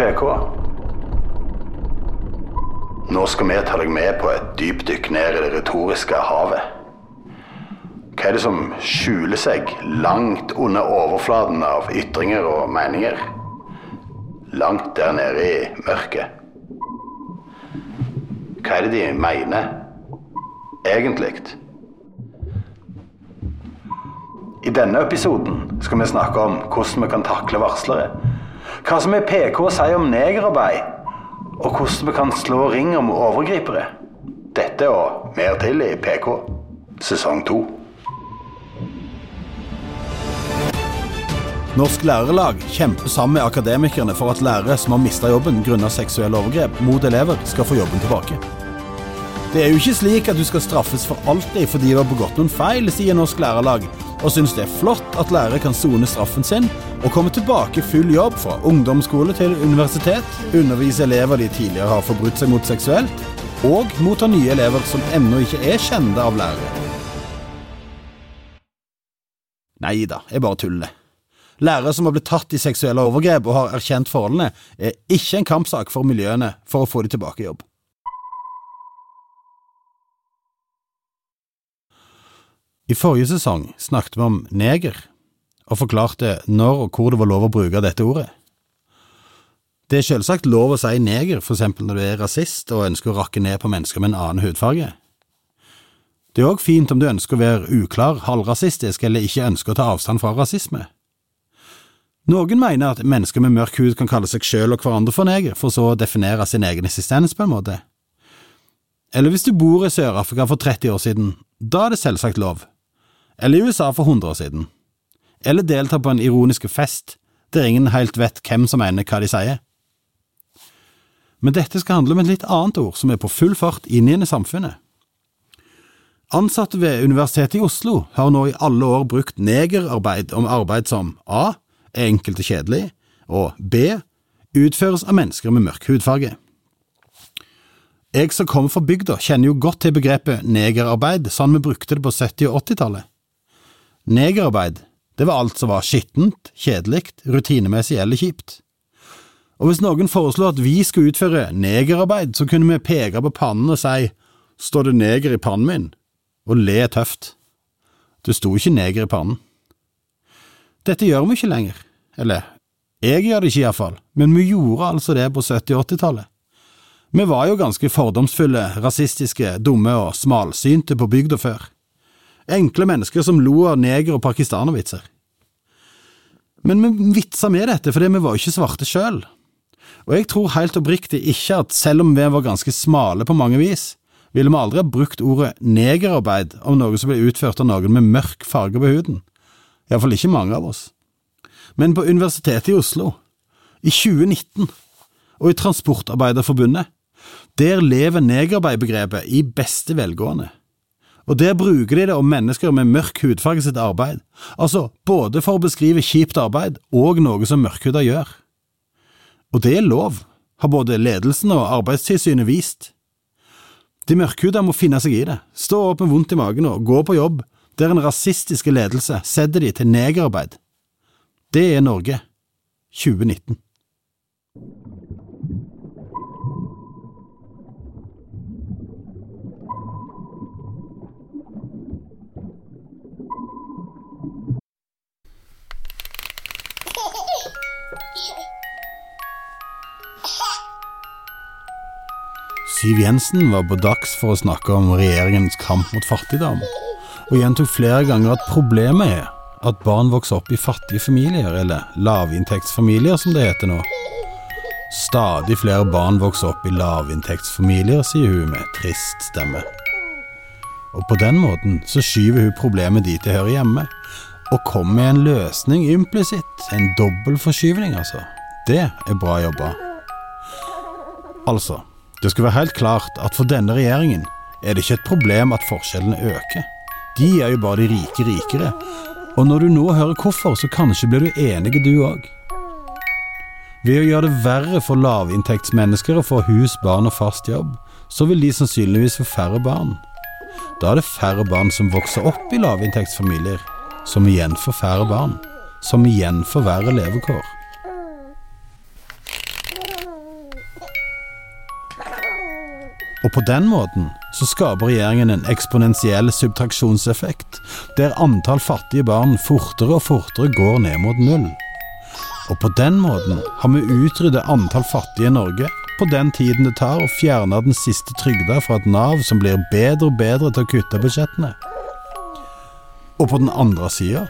PK. Nå skal vi ta deg med på et dypdykk ned i det retoriske havet. Hva er det som skjuler seg langt under overflaten av ytringer og meninger? Langt der nede i mørket. Hva er det de mener, egentlig? I denne episoden skal vi snakke om hvordan vi kan takle varslere. Hva som er PK å si om negerarbeid, og hvordan vi kan slå ring om overgripere. Dette og mer til i PK sesong to. Norsk Lærerlag kjemper sammen med akademikerne for at lærere som har mista jobben grunnet seksuelle overgrep mot elever, skal få jobben tilbake. Det er jo ikke slik at du skal straffes for alltid fordi du har begått noen feil, sier Norsk Lærerlag, og syns det er flott at lærere kan sone straffen sin og komme tilbake full jobb fra ungdomsskole til universitet, undervise elever de tidligere har forbrutt seg mot seksuelt, og motta nye elever som ennå ikke er kjente av lærere. Nei da, jeg bare tuller. Lærere som har blitt tatt i seksuelle overgrep og har erkjent forholdene, er ikke en kampsak for miljøene for å få de tilbake i jobb. I forrige sesong snakket vi om neger, og forklarte når og hvor det var lov å bruke dette ordet. Det er selvsagt lov å si neger, for eksempel når du er rasist og ønsker å rakke ned på mennesker med en annen hudfarge. Det er òg fint om du ønsker å være uklar, halvrasistisk eller ikke ønsker å ta avstand fra rasisme. Noen mener at mennesker med mørk hud kan kalle seg sjøl og hverandre for neger, for så å definere sin egen eksistens på en måte. Eller hvis du bor i Sør-Afrika for 30 år siden, da er det selvsagt lov. Eller i USA for 100 år siden. Eller delta på en ironisk fest der ingen helt vet hvem som mener hva de sier. Men dette skal handle om et litt annet ord som er på full fart inn i samfunnet. Ansatte ved Universitetet i Oslo har nå i alle år brukt negerarbeid om arbeid som a. er enkelt og kjedelig, og b. utføres av mennesker med mørk hudfarge. Jeg som kommer fra bygda, kjenner jo godt til begrepet negerarbeid, sånn vi brukte det på 70- og 80-tallet. Negerarbeid, det var alt som var skittent, kjedelig, rutinemessig eller kjipt. Og hvis noen foreslo at vi skulle utføre negerarbeid, så kunne vi peke på pannen og si står det neger i pannen min, og le tøft. Det sto ikke neger i pannen. Dette gjør vi ikke lenger, eller jeg gjør det ikke iallfall, men vi gjorde altså det på 70- og 80-tallet. Vi var jo ganske fordomsfulle, rasistiske, dumme og smalsynte på bygda før. Enkle mennesker som lo av neger- og pakistanervitser. Men vi vitsa med dette fordi vi var ikke svarte sjøl. Og jeg tror helt oppriktig ikke at selv om vi var ganske smale på mange vis, ville vi aldri ha brukt ordet negerarbeid om noe som ble utført av noen med mørk farge på huden. Iallfall ikke mange av oss. Men på Universitetet i Oslo, i 2019, og i Transportarbeiderforbundet, der lever negerarbeidbegrepet i beste velgående. Og der bruker de det om mennesker med mørk hudfarge sitt arbeid, altså både for å beskrive kjipt arbeid og noe som mørkhuda gjør. Og det er lov, har både ledelsen og Arbeidstilsynet vist. De mørkhuda må finne seg i det, stå opp med vondt i magen og gå på jobb der en rasistiske ledelse setter de til negerarbeid. Det er Norge 2019. Siv Jensen var på dags for å snakke om regjeringens kamp mot fattigdom, og gjentok flere ganger at problemet er at barn vokser opp i fattige familier, eller lavinntektsfamilier som det heter nå. Stadig flere barn vokser opp i lavinntektsfamilier, sier hun med trist stemme. Og på den måten så skyver hun problemet dit det hører hjemme, og kommer med en løsning implisitt, en dobbel forskyvning, altså. Det er bra jobba. Altså, det skal være helt klart at for denne regjeringen er det ikke et problem at forskjellene øker. De er jo bare de rike rikere. Og når du nå hører hvorfor, så kanskje blir du enig du òg. Ved å gjøre det verre for lavinntektsmennesker å få hus, barn og fast jobb, så vil de sannsynligvis få færre barn. Da er det færre barn som vokser opp i lavinntektsfamilier, som igjen får færre barn, som igjen verre levekår. Og på den måten så skaper regjeringen en eksponentiell subtraksjonseffekt, der antall fattige barn fortere og fortere går ned mot null. Og på den måten har vi utryddet antall fattige i Norge på den tiden det tar å fjerne den siste trygda fra et Nav som blir bedre og bedre til å kutte budsjettene. Og på den andre sida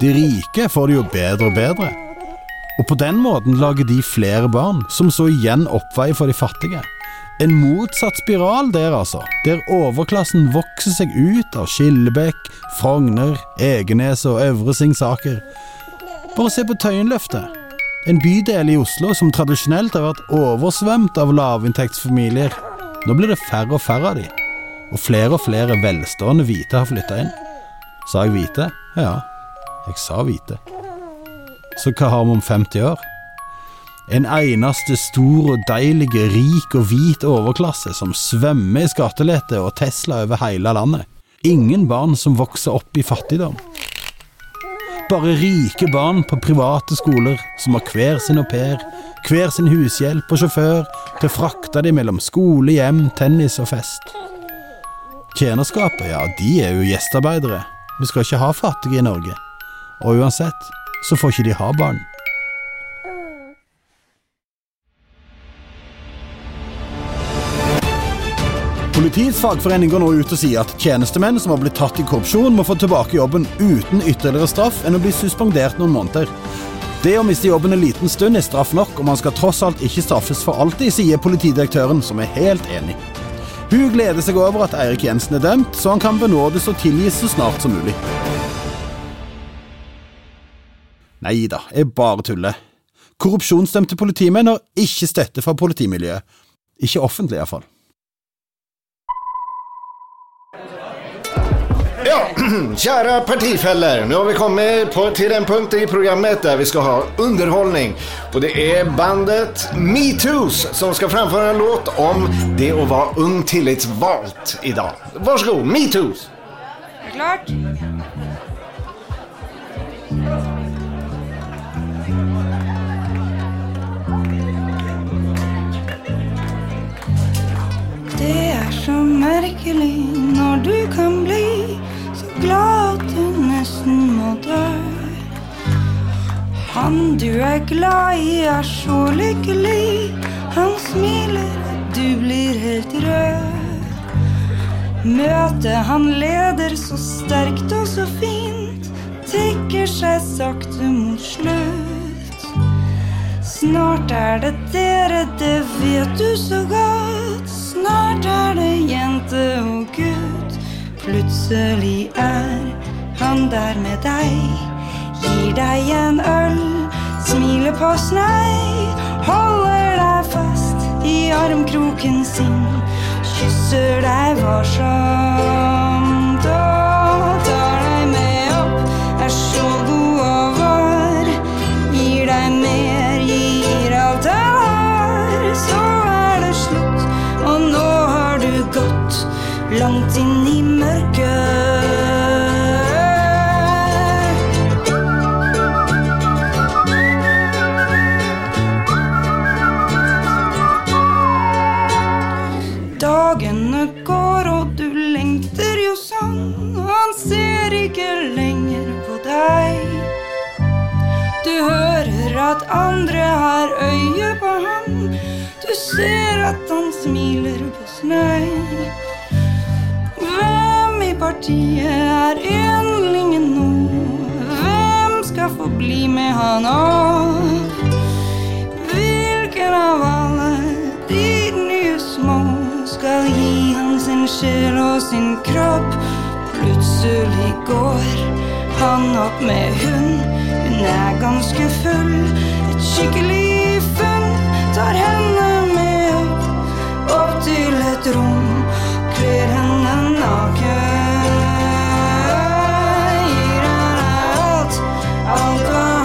De rike får det jo bedre og bedre. Og på den måten lager de flere barn, som så igjen oppveier for de fattige. En motsatt spiral der, altså, der overklassen vokser seg ut av Skillebekk, Frogner, Egenes og Øvre Singsaker. Bare se på Tøyenløftet. En bydel i Oslo som tradisjonelt har vært oversvømt av lavinntektsfamilier. Nå blir det færre og færre av de, og flere og flere velstående hvite har flytta inn. Sa jeg hvite? Ja, jeg sa hvite. Så hva har vi om 50 år? En eneste stor og deilig, rik og hvit overklasse som svømmer i skattelette og Tesla over hele landet. Ingen barn som vokser opp i fattigdom. Bare rike barn på private skoler som har hver sin au pair, hver sin hushjelp og sjåfør til å frakte dem mellom skole, hjem, tennis og fest. Tjenerskapet, ja, de er jo gjestearbeidere. Vi skal ikke ha fattige i Norge. Og uansett så får ikke de ha barn. Politiets fagforening går nå ut og sier at tjenestemenn som har blitt tatt i korrupsjon, må få tilbake jobben uten ytterligere straff enn å bli suspendert noen måneder. Det å miste jobben en liten stund er straff nok, og man skal tross alt ikke straffes for alltid, sier politidirektøren, som er helt enig. Hun gleder seg over at Eirik Jensen er dømt, så han kan benådes og tilgis så snart som mulig. Nei da, jeg bare tuller. Korrupsjonsdømte politimenn har ikke støtte fra politimiljøet. Ikke offentlig, iallfall. Ja, kjære partifeller. Nå har vi kommet på, til den punkten i programmet der vi skal ha underhållning. Og det er bandet MeToos som skal framføre en låt om det å være ung tillitsvalt idag. Varsågod, MeToos! Klart? Det er så merkelig når du kan bli så glad at du nesten må dø. Han du er glad i, er så lykkelig. Han smiler, du blir helt rød. Møtet han leder så sterkt og så fint, tikker seg sakte mot slutt. Snart er det dere, det vet du så godt. Snart er det jente og gutt. Plutselig er han der med deg. Gir deg en øl, smiler på snei. Holder deg fast i armkroken sin. Kysser deg varsomt langt inn i mørket. Dagene går, og du lengter jo sånn. Han ser ikke lenger på deg. Du hører at andre har øye på ham. Du ser at han smiler på snei. Partiet er yndlingen nå? Hvem skal få bli med han opp? Hvilken av alle de nye små skal gi han sin sjel og sin kropp? Plutselig går han opp med hun. Hun er ganske full. Et skikkelig funn tar henne med opp, opp til et rom. Kler henne naken. Alt hva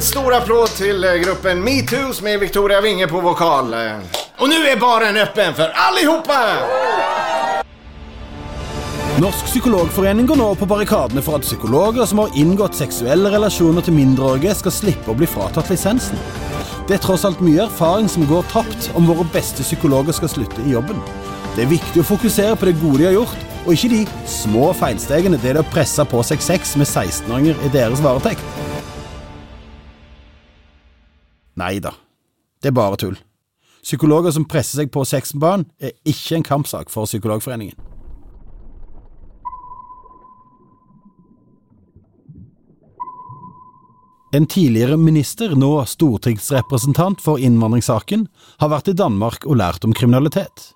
En stor applåd till eh, gruppen Metoo's med Victoria Winge på vokal. Og nu är baren öppen för allihopa! Norsk psykologforening går nå på barrikadene for at psykologer som har inngått seksuelle relasjoner til mindreårige, skal slippe å bli fratatt lisensen. Det er tross alt mye erfaring som går tapt om våre beste psykologer skal slutte i jobben. Det er viktig å fokusere på det gode de har gjort, og ikke de små feilstegene det er å presse på seg sex med 16-åringer i deres varetekt. Nei da, det er bare tull. Psykologer som presser seg på sex barn, er ikke en kampsak for Psykologforeningen. En tidligere minister, nå stortingsrepresentant for innvandringssaken, har vært i Danmark og lært om kriminalitet.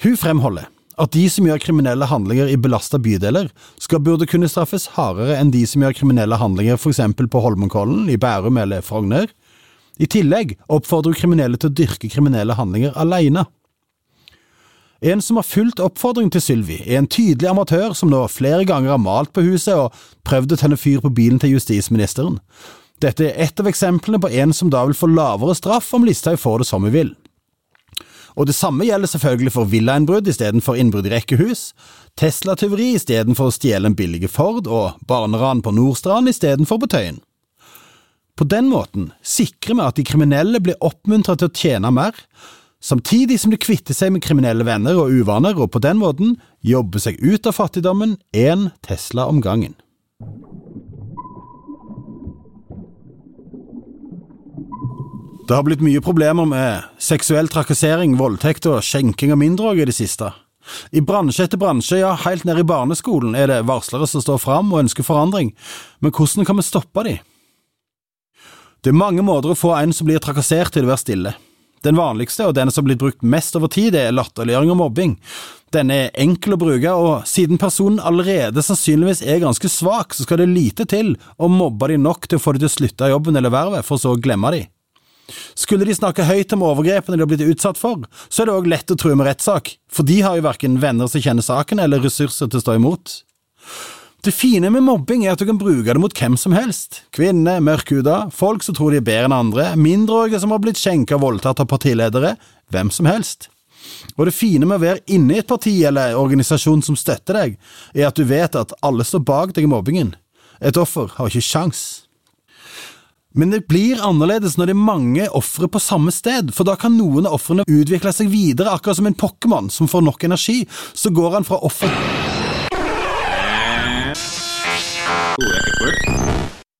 Hun fremholder at de som gjør kriminelle handlinger i belasta bydeler, skal burde kunne straffes hardere enn de som gjør kriminelle handlinger f.eks. på Holmenkollen, i Bærum eller Frogner. I tillegg oppfordrer hun kriminelle til å dyrke kriminelle handlinger alene. En som har fulgt oppfordringen til Sylvi, er en tydelig amatør som nå flere ganger har malt på huset og prøvd å tenne fyr på bilen til justisministeren. Dette er ett av eksemplene på en som da vil få lavere straff om Listhaug får det som hun vil. Og det samme gjelder selvfølgelig for villainnbrudd istedenfor innbrudd i rekkehus, Tesla-tyveri istedenfor å stjele en billig Ford, og barneran på Nordstrand istedenfor på Tøyen. På den måten sikrer vi at de kriminelle blir oppmuntret til å tjene mer, samtidig som de kvitter seg med kriminelle venner og uvaner, og på den måten jobber seg ut av fattigdommen én Tesla om gangen. Det har blitt mye problemer med seksuell trakassering, voldtekt og skjenking av mindreårige i det siste. I bransje etter bransje, ja, helt ned i barneskolen, er det varslere som står fram og ønsker forandring, men hvordan kan vi stoppe de? Det er mange måter å få en som blir trakassert til å være stille. Den vanligste, og den som har blitt brukt mest over tid, er latterliggjøring og mobbing. Den er enkel å bruke, og siden personen allerede sannsynligvis er ganske svak, så skal det lite til å mobbe de nok til å få de til å slutte i jobben eller vervet, for så å glemme de. Skulle de snakke høyt om overgrepene de har blitt utsatt for, så er det òg lett å true med rettssak, for de har jo verken venner som kjenner saken, eller ressurser til å stå imot. Det fine med mobbing er at du kan bruke det mot hvem som helst. Kvinner, mørkhuda, folk som tror de er bedre enn andre, mindreårige som har blitt skjenka og voldtatt av partiledere, hvem som helst. Og det fine med å være inne i et parti eller organisasjon som støtter deg, er at du vet at alle står bak deg i mobbingen. Et offer har ikke sjans. Men det blir annerledes når det er mange ofre på samme sted, for da kan noen av ofrene utvikle seg videre, akkurat som en Pokémon som får nok energi. Så går han fra offer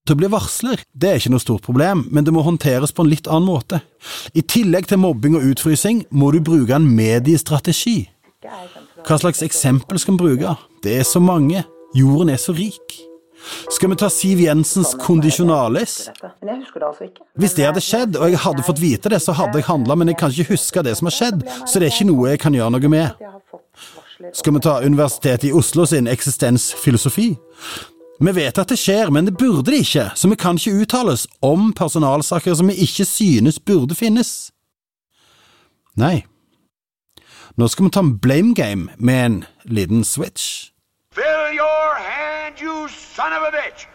til å bli varsler. Det er ikke noe stort problem, men det må håndteres på en litt annen måte. I tillegg til mobbing og utfrysing må du bruke en mediestrategi. Hva slags eksempel skal vi bruke? Det er så mange. Jorden er så rik. Skal vi ta Siv Jensens kondisjonalis? Hvis det hadde skjedd, og jeg hadde fått vite det, så hadde jeg handla, men jeg kan ikke huske det som har skjedd, så det er ikke noe jeg kan gjøre noe med. Skal vi ta Universitetet i Oslo sin eksistensfilosofi? Vi vet at det skjer, men det burde det ikke, så vi kan ikke uttale oss om personalsaker som vi ikke synes burde finnes. Nei. Nå skal vi ta en blame game med en liten switch. Fill your hand, you son of a bitch!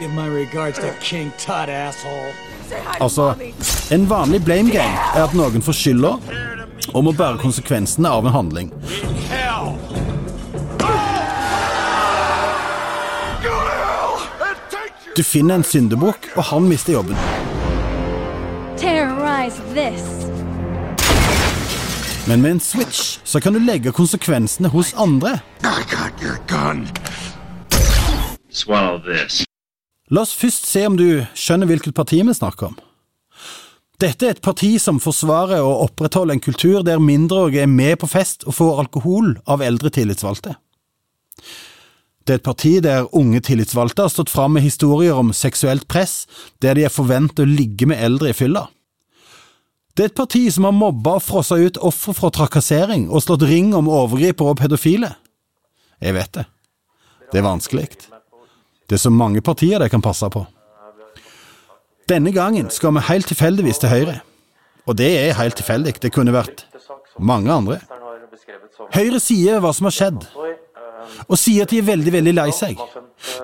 Give my regards to King Tut, asshole. Altså, en vanlig blame game er at noen får skylda og må bære konsekvensene av en handling. Du finner en syndebukk, og han mister jobben. Men med en switch så kan du legge konsekvensene hos andre. La oss først se om du skjønner hvilket parti vi snakker om. Dette er et parti som forsvarer og opprettholder en kultur der mindreårige er med på fest og får alkohol av eldre tillitsvalgte. Det er et parti der unge tillitsvalgte har stått fram med historier om seksuelt press, der de er forventet å ligge med eldre i fylla. Det er et parti som har mobba og frossa ut ofre for trakassering og slått ring om overgripere og pedofile. Jeg vet det. Det er vanskelig. Det er så mange partier de kan passe på. Denne gangen skal vi helt tilfeldigvis til Høyre. Og det er helt tilfeldig, det kunne vært mange andre. Høyre sier hva som har skjedd. Og sier at de er veldig, veldig lei seg.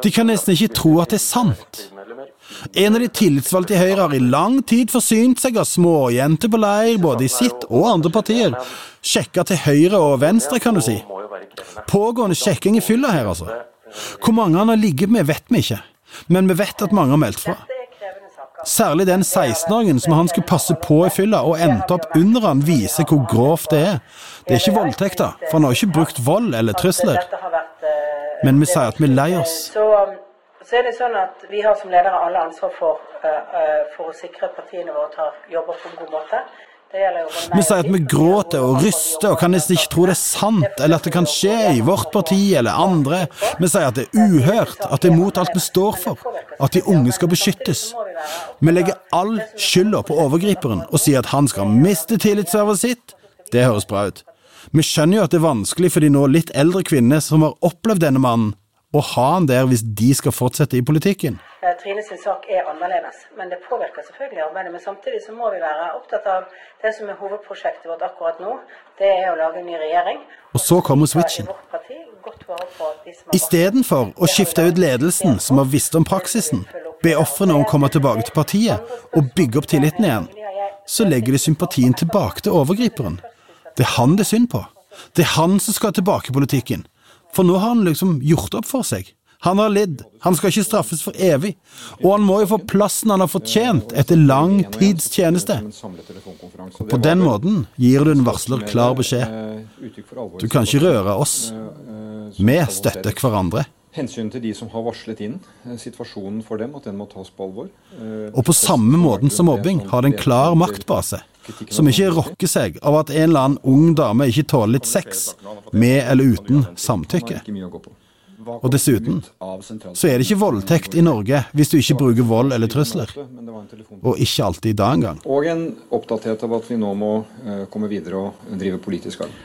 De kan nesten ikke tro at det er sant. En av de tillitsvalgte i Høyre har i lang tid forsynt seg av småjenter på leir, både i sitt og andre partier. Sjekka til høyre og venstre, kan du si. Pågående sjekking i fylla her, altså. Hvor mange han har ligget med, vet vi ikke, men vi vet at mange har meldt fra. Særlig den 16-åringen som han skulle passe på i fylla, og endte opp under han, viser hvor grovt det er. Det er ikke voldtekt, da, for han har ikke brukt vold eller trusler. Men vi sier at vi er lei oss. Så, så er det sånn at vi har som ledere alle ansvar for, eh, eh, for å sikre partiene våre tar jobber på en god måte. Vi sier at vi gråter og ryster og kan nesten ikke tro det er sant, eller at det kan skje i vårt parti eller andre. Vi sier at det er uhørt, at det er mot alt vi står for, at de unge skal beskyttes. Vi legger all skylda på overgriperen og sier at han skal miste tillitsvervet sitt. Det høres bra ut. Vi skjønner jo at det er vanskelig for de nå litt eldre kvinnene som har opplevd denne mannen, å ha han der hvis de skal fortsette i politikken. Eh, Trine sin sak er annerledes, men det påvirker selvfølgelig arbeidet. Men samtidig så må vi være opptatt av det som er hovedprosjektet vårt akkurat nå. Det er å lage en ny regjering. Og så kommer switchen. Istedenfor å skifte ut ledelsen, som har visst om praksisen, be ofrene om å komme tilbake til partiet og bygge opp tilliten igjen, så legger de sympatien tilbake til overgriperen. Det er han det er synd på. Det er han som skal tilbake i politikken. For nå har han liksom gjort opp for seg. Han har lidd. Han skal ikke straffes for evig. Og han må jo få plassen han har fortjent etter lang tids tjeneste. På den måten gir du en varsler klar beskjed. Du kan ikke røre oss. Vi støtter hverandre. Hensynet til de som har varslet inn eh, situasjonen for dem, at den må tas på alvor. Eh, Og på samme måten som mobbing har det en klar maktbase, som ikke rokker seg av at en eller annen ung dame ikke tåler litt sex, med eller uten samtykke. Og dessuten så er det ikke voldtekt i Norge hvis du ikke bruker vold eller trusler. Og ikke alltid da engang. Og en oppdatert av at vi nå må eh, komme videre og drive politisk arbeid.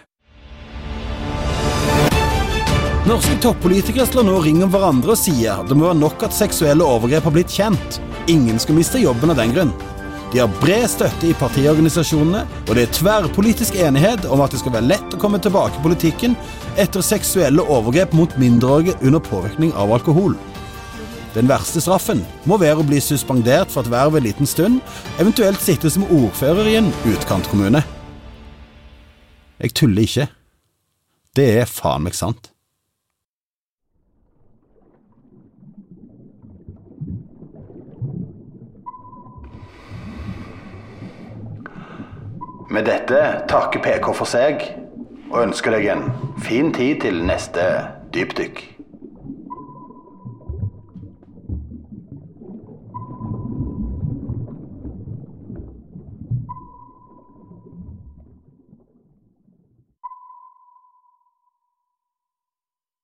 Norske toppolitikere slår nå ring om hverandre og sier det må være nok at seksuelle overgrep har blitt kjent. Ingen skal miste jobben av den grunn. De har bred støtte i partiorganisasjonene, og det er tverrpolitisk enighet om at det skal være lett å komme tilbake i politikken etter seksuelle overgrep mot mindreårige under påvirkning av alkohol. Den verste straffen må være å bli suspendert fra et verv en liten stund, eventuelt sitte som ordfører i en utkantkommune. Jeg tuller ikke. Det er faen meg sant. Med dette takker PK for seg og ønsker deg en fin tid til neste dypdykk.